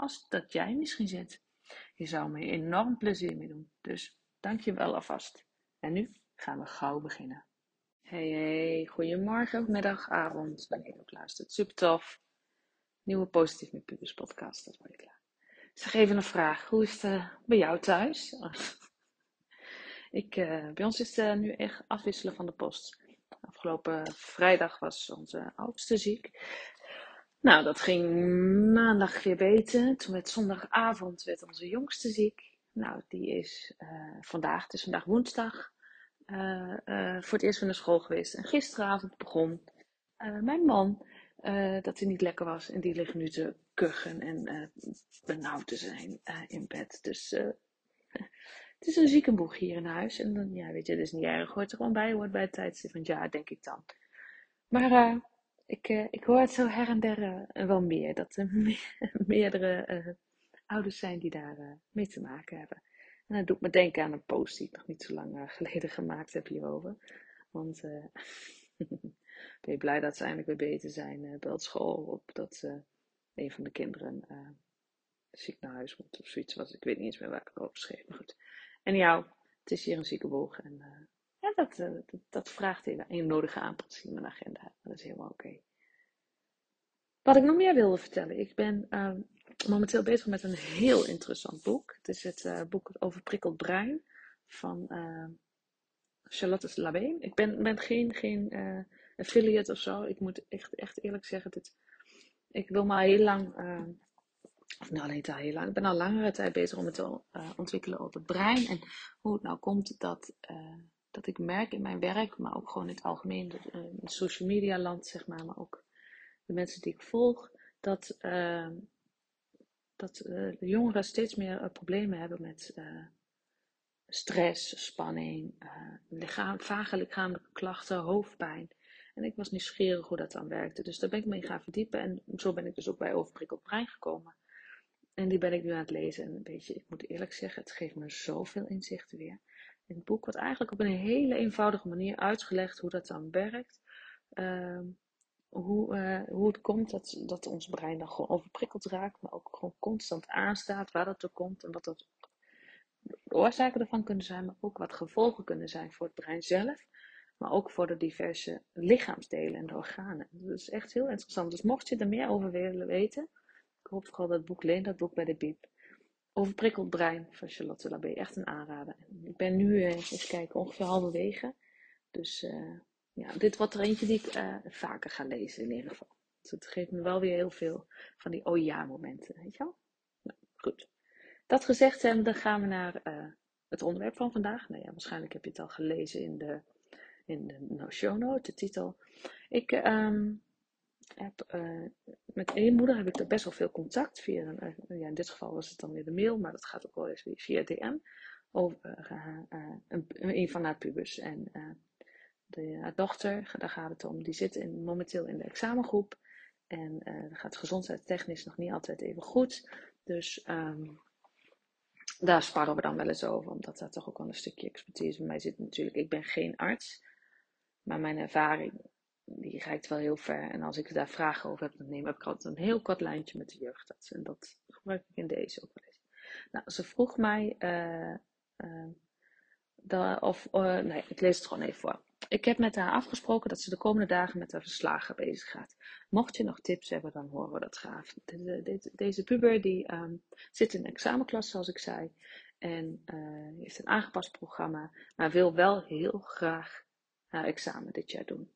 als dat jij misschien zit. Je zou me enorm plezier mee doen. Dus dank je wel alvast. En nu gaan we gauw beginnen. Hey, hey, goedemorgen, middag, avond, wanneer je ook luistert. Super tof. Nieuwe Positief met Pubers podcast, dat word je klaar. Zeg even een vraag. Hoe is het uh, bij jou thuis? Ik, uh, bij ons is het uh, nu echt afwisselen van de post. Afgelopen vrijdag was onze oudste ziek. Nou, dat ging maandag weer beter. Toen werd zondagavond werd onze jongste ziek. Nou, die is vandaag, het is vandaag woensdag. Uh, uh, voor het eerst van de school geweest. En gisteravond begon mijn man dat hij niet lekker was. En die ligt nu te kuchen en benauwd te zijn in bed. Dus het is een ziekenboeg hier in huis. En dan, ja, weet je, het is niet erg. Hoort er gewoon bij, hoort bij het tijdstip van jaar, denk ik dan. Maar ik, ik hoor het zo her en der wel meer. Dat er meerdere ouders zijn die daar mee te maken hebben. En dat doet me denken aan een post die ik nog niet zo lang geleden gemaakt heb hierover. Want ben je blij dat ze eindelijk weer beter zijn. Uh, belt school op dat een van de kinderen ziek naar huis moet of zoiets was. Ik weet niet eens meer waar ik het over schreef. Maar goed. En jou, het is hier een ziekenboeg. En ja, dat, dat, vraagt even een nodige aanpassing in mijn agenda. Dat is helemaal oké. Wat ik nog meer wilde vertellen. Ik ben ehm, momenteel bezig met een heel interessant boek. Het is het uh, boek over prikkeld brein van uh, Charlotte Labé. Ik ben, ben geen, geen uh, affiliate of zo. Ik moet echt, echt eerlijk zeggen, dit, ik wil maar heel lang, of nou niet al heel lang, ik ben al langere tijd bezig om het te ontwikkelen over het brein. En hoe het nou komt dat, dat ik merk in mijn werk, maar ook gewoon in het algemeen, in het social media land zeg maar, maar ook de mensen die ik volg, dat dat uh, de jongeren steeds meer uh, problemen hebben met stress, spanning, lichaam, vage lichamelijke klachten, hoofdpijn. En ik was nieuwsgierig hoe dat dan werkte. Dus daar ben ik mee gaan verdiepen. En zo ben ik dus ook bij Overprikkeld Brein gekomen. En die ben ik nu aan het lezen. En een beetje, ik moet eerlijk zeggen, het geeft me zoveel inzichten weer. In het boek wordt eigenlijk op een hele eenvoudige manier uitgelegd hoe dat dan werkt. Ehm, hoe, uh, hoe het komt dat, dat ons brein dan gewoon overprikkeld raakt, maar ook gewoon constant aanstaat waar dat er komt en wat dat de oorzaken ervan kunnen zijn, maar ook wat gevolgen kunnen zijn voor het brein zelf, maar ook voor de diverse lichaamsdelen en organen. Dat is echt heel interessant. Dus mocht je er meer over willen weten, ik hoop vooral dat boek leen, dat boek bij de Biep. Overprikkeld brein van Charlotte Labé, echt een aanrader. Ik ben nu, eens kijken, ongeveer halverwege. Dus uh, ja, dit wordt er eentje die ik uh, vaker ga lezen in ieder geval. Dus het geeft me wel weer heel veel van die oh ja momenten, weet je wel? Nou, goed. Dat gezegd dan gaan we naar uh, het onderwerp van vandaag. Nou ja, waarschijnlijk heb je het al gelezen in de, in de show note, de titel. Ik um, uh, met één moeder heb ik best wel veel contact via, ja, in dit geval was het dan weer de mail, maar dat gaat ook wel eens via DM over een, een van haar pubers. En de haar dochter, daar gaat het om, die zit momenteel in de examengroep. En dat gaat gezondheidstechnisch nog niet altijd even goed. Dus um, daar sparren we dan wel eens over, omdat daar toch ook wel een stukje expertise bij mij zit natuurlijk. Ik ben geen arts, maar mijn ervaring die reikt wel heel ver. En als ik daar vragen over heb, dan neem ik altijd een heel kort lijntje met de jeugdarts. En dat gebruik ik in deze ook wel. Nou, ze vroeg mij, uh, of, nee, ik lees het gewoon even voor. ik heb met haar afgesproken dat ze de komende dagen met haar verslagen bezig gaat. Mocht je nog tips hebben, dan horen we dat graag. deze puber die ehm, zit in een examenklas, zoals ik zei. En heeft een aangepast programma, maar wil wel heel graag haar examen dit jaar doen.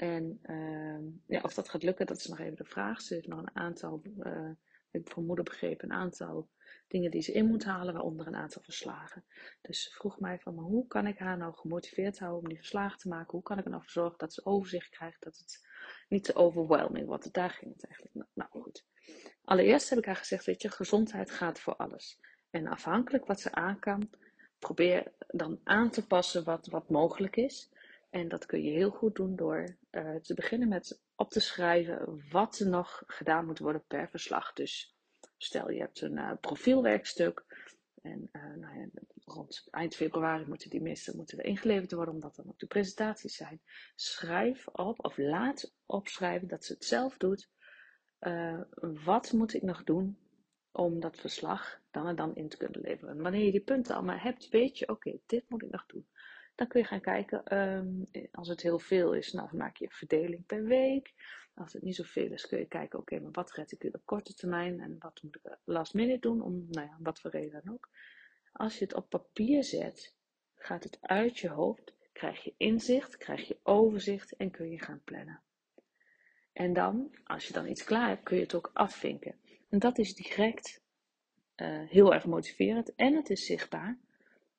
En uh, ja, of dat gaat lukken, dat is nog even de vraag. Ze heeft nog een aantal, uh, ik van moeder begrepen, een aantal dingen die ze in moet halen, waaronder een aantal verslagen. Dus ze vroeg mij van, maar hoe kan ik haar nou gemotiveerd houden om die verslagen te maken? Hoe kan ik er nou voor zorgen dat ze overzicht krijgt, dat het niet te overwhelming wordt? Daar ging het eigenlijk. Nou, nou goed. Allereerst heb ik haar gezegd, weet je, gezondheid gaat voor alles. En afhankelijk wat ze aan kan, probeer dan aan te passen wat, wat mogelijk is. En dat kun je heel goed doen door uh, te beginnen met op te schrijven wat er nog gedaan moet worden per verslag. Dus stel je hebt een uh, profielwerkstuk en uh, nou ja, rond eind februari moeten die meeste moeten er ingeleverd worden, omdat dan ook de presentaties zijn. Schrijf op of laat opschrijven dat ze het zelf doet. wat moet ik nog doen om dat verslag dan en dan in te kunnen leveren. wanneer je die punten allemaal hebt, weet je, oké, dit moet ik nog doen. Dan kun je gaan kijken, ehm, als het heel veel is, nou, dan maak je een verdeling per week. Als het niet zoveel is, kun je kijken, oké, maar wat red ik op korte termijn en wat moet ik last minute doen, om, nou ja, wat voor reden dan ook. Als je het op papier zet, gaat het uit je hoofd, krijg je inzicht, krijg je overzicht en kun je gaan plannen. En dan, als je dan iets klaar hebt, kun je het ook afvinken. En dat is direct uh, heel erg motiverend en het is zichtbaar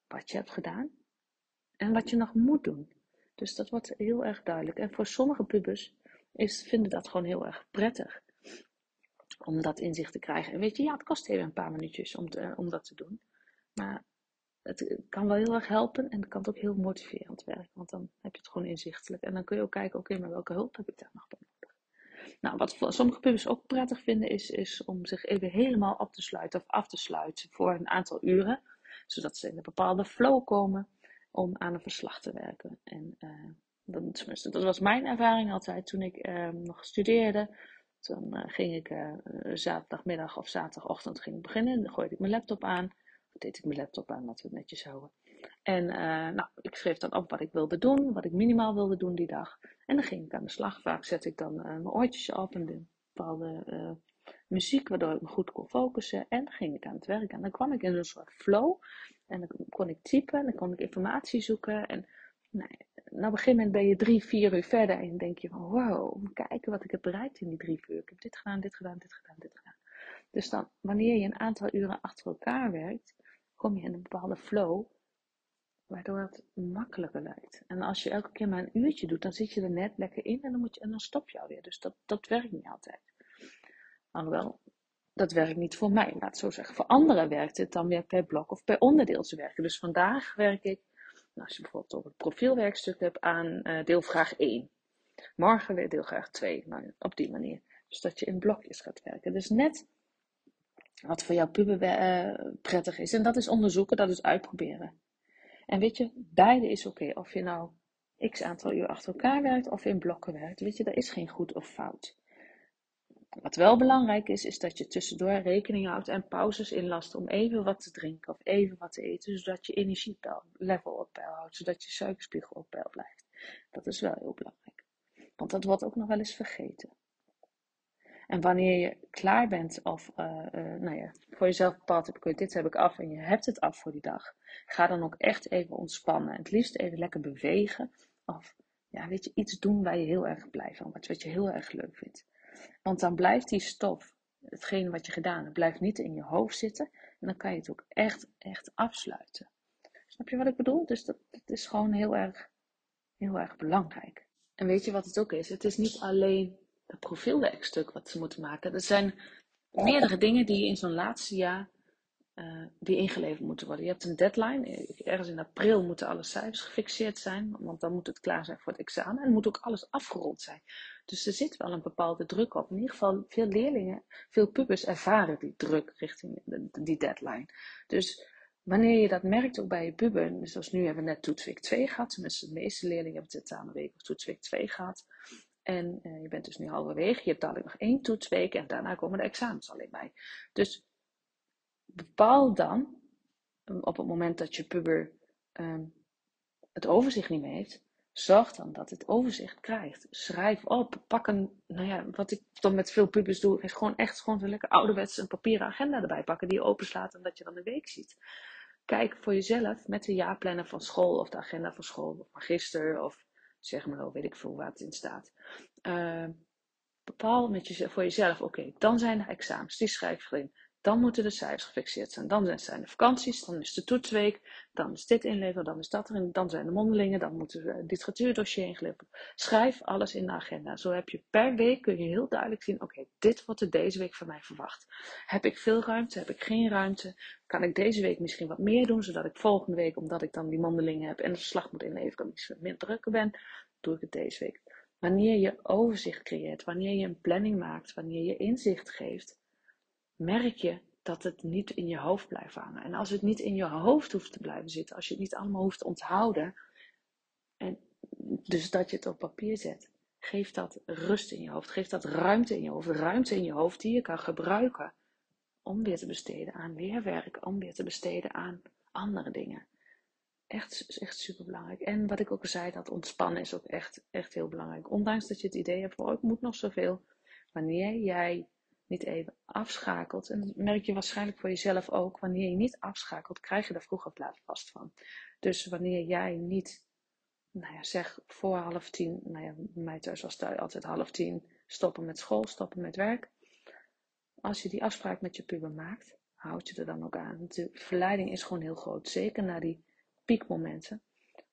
wat je hebt gedaan en wat je nog moet doen. Dus dat wordt heel erg duidelijk. En voor sommige pubers is, vinden dat gewoon heel erg prettig om dat inzicht te krijgen. En weet je, ja, het kost even een paar minuutjes om, te, om dat te doen. Maar het kan wel heel erg helpen en het kan ook heel motiverend werken. Want dan heb je het gewoon inzichtelijk. En dan kun je ook kijken, oké, maar welke hulp heb ik daar nog bij nodig? Nou, wat sommige pubers ook prettig vinden, is, is om zich even helemaal op te sluiten of af te sluiten voor een aantal uren. Zodat ze in een bepaalde flow komen om aan een verslag te werken. En uh, dat, dat was mijn ervaring altijd toen ik uh, nog studeerde. Dan uh, ging ik zaterdagmiddag of zaterdagochtend ging ik beginnen. Dan gooide ik mijn laptop aan. Of deed ik mijn laptop aan, laten we het netjes houden. En nou, ik schreef dan op wat ik wilde doen, wat ik minimaal wilde doen die dag. En dan ging ik aan de slag. Vaak zet ik dan mijn oortjes op en bepaalde muziek, waardoor ik me goed kon focussen. En ging ik aan het werk. En dan kwam ik in een soort flow. En dan kon ik typen, en dan kon ik informatie zoeken. En nou, op een gegeven moment ben je drie, vier uur verder en denk je van wow, kijken wat ik heb bereikt in die drie uur. Ik heb dit gedaan, dit gedaan, dit gedaan, dit gedaan. Dus dan, wanneer je een aantal uren achter elkaar werkt, kom je in een bepaalde flow, waardoor het makkelijker lijkt. En als je elke keer maar een uurtje doet, dan zit je er net lekker in en dan, moet je, en dan stop je alweer. Dus dat, dat werkt niet altijd. Alhoewel, dat werkt niet voor mij, laat het zo zeggen. Voor anderen werkt het dan weer per blok of per onderdeel te werken. Dus vandaag werk ik, nou, als je bijvoorbeeld op het profielwerkstuk hebt, aan uh, deelvraag 1. Morgen weer deelvraag 2, nou, op die manier. Dus dat je in blokjes gaat werken. Dus net wat voor jouw puber uh, prettig is. En dat is onderzoeken, dat is uitproberen. En weet je, beide is oké. Of je nou x aantal uur achter elkaar werkt of in blokken werkt. Weet je, daar is geen goed of fout. Wat wel belangrijk is, is dat je tussendoor rekening houdt en pauzes inlast om even wat te drinken of even wat te eten, zodat je energielevel op peil houdt, zodat je suikerspiegel op peil blijft. Dat is wel heel belangrijk, want dat wordt ook nog wel eens vergeten. En wanneer je klaar bent of uh, uh, nou ja, voor jezelf bepaald hebt, dit heb ik af en je hebt het af voor die dag, ga dan ook echt even ontspannen. Het liefst even lekker bewegen of ja, weet je, iets doen waar je heel erg blij van wordt, wat je heel erg leuk vindt. Want dan blijft die stof, hetgene wat je gedaan hebt, blijft niet in je hoofd zitten. En dan kan je het ook echt, echt afsluiten. Snap je wat ik bedoel? Dus dat, dat is gewoon heel erg, heel erg belangrijk. En weet je wat het ook is? Het is niet alleen het profielwerkstuk wat ze moeten maken. Er zijn meerdere dingen die je in zo'n laatste jaar uh, die ingeleverd moeten worden. Je hebt een deadline. Ergens in april moeten alle cijfers gefixeerd zijn, want dan moet het klaar zijn voor het examen. En moet ook alles afgerond zijn. Dus er zit wel een bepaalde druk op. In ieder geval, veel leerlingen, veel pubers ervaren die druk richting die deadline. Dus wanneer je dat merkt ook bij je puber, zoals nu hebben we net toetsweek 2 gehad, tenminste de meeste leerlingen hebben dit aan de week of toetsweek 2 gehad. En uh, je bent dus nu halverwege, je hebt dadelijk nog één toetsweek en daarna komen de examens alleen bij. Dus bepaal dan, op het moment dat je puber um, het overzicht niet meer heeft, Zorg dan dat het overzicht krijgt. Schrijf op. Pak een, nou ja, wat ik dan met veel pubers doe, is gewoon echt gewoon zo lekker ouderwets een papieren agenda erbij pakken die je openslaat en dat je dan de week ziet. Kijk voor jezelf met de jaarplannen van school of de agenda van school of magister of zeg maar weet ik veel waar het in staat. Uh, bepaal met je, voor jezelf, oké, dan zijn de examens, die schrijf je erin. Dan moeten de cijfers gefixeerd zijn. Dan zijn de vakanties, dan is de toetsweek, dan is dit inleveren, dan is dat erin, dan zijn de mondelingen, dan moet het literatuurdossier ingeleverd. Schrijf alles in de agenda. Zo heb je per week kun je heel duidelijk zien, oké, dit wordt er deze week van mij verwacht. Heb ik veel ruimte? Heb ik geen ruimte? Kan ik deze week misschien wat meer doen, zodat ik volgende week, omdat ik dan die mondelingen heb en de verslag moet inleveren, iets minder drukker ben, doe ik het deze week. Wanneer je overzicht creëert, wanneer je een planning maakt, wanneer je inzicht geeft, merk je dat het niet in je hoofd blijft hangen. En als het niet in je hoofd hoeft te blijven zitten, als je het niet allemaal hoeft te onthouden, en dus dat je het op papier zet, geeft dat rust in je hoofd, geeft dat ruimte in je hoofd, ruimte in je hoofd die je kan gebruiken om weer te besteden aan leerwerk, om weer te besteden aan andere dingen. Echt, echt super belangrijk. En wat ik ook zei, dat ontspannen is ook echt, echt heel belangrijk. Ondanks dat je het idee hebt van, oh, ik moet nog zoveel. Wanneer jij niet even afschakelt, en dat merk je waarschijnlijk voor jezelf ook, wanneer je niet afschakelt, krijg je er vroeg of laat vast van. Dus wanneer jij niet, nou ja, zeg voor half tien, nou ja, bij mij thuis was het altijd half tien, stoppen met school, stoppen met werk. Als je die afspraak met je puber maakt, houd je er dan ook aan. De verleiding is gewoon heel groot, zeker na die piekmomenten,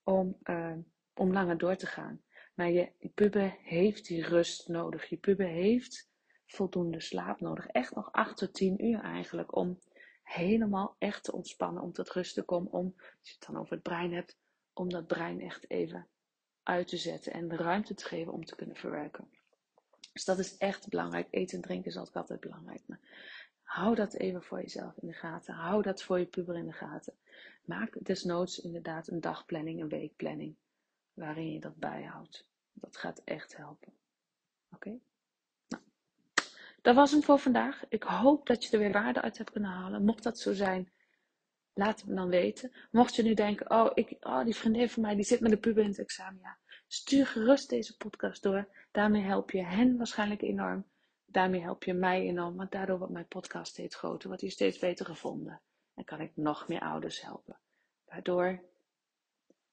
om, uh, om langer door te gaan. Maar je puber heeft die rust nodig. Je puber heeft voldoende slaap nodig. Echt nog 8 tot 10 uur eigenlijk. Om helemaal echt te ontspannen. Om tot rust te komen. Om, als je het dan over het brein hebt. Om dat brein echt even uit te zetten. En de ruimte te geven om te kunnen verwerken. Dus dat is echt belangrijk. Eten en drinken is altijd belangrijk. Maar hou dat even voor jezelf in de gaten. Hou dat voor je puber in de gaten. Maak desnoods inderdaad een dagplanning, een weekplanning. Waarin je dat bijhoudt. Dat gaat echt helpen. Oké? Dat was hem voor vandaag. Ik hoop dat je er weer waarde uit hebt kunnen halen. Mocht dat zo zijn, laat het me dan weten. Mocht je nu denken, oh, ik, oh die vriendin van mij die zit met de puber in het examen. Ja, stuur gerust deze podcast door. Daarmee help je hen waarschijnlijk enorm. Daarmee help je mij enorm, want daardoor wordt mijn podcast steeds groter, wordt hij steeds beter gevonden. En kan ik nog meer ouders helpen. Waardoor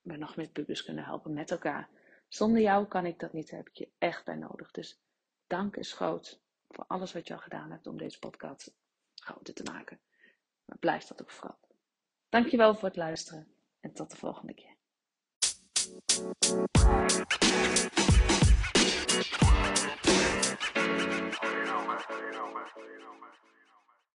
we nog meer pubers kunnen helpen met elkaar. Zonder jou kan ik dat niet, daar heb ik je echt bij nodig. Dus dank is groot voor alles wat je al gedaan hebt om deze podcast groter te maken. Maar blijf dat ook vooral. Dankjewel voor het luisteren en tot de volgende keer.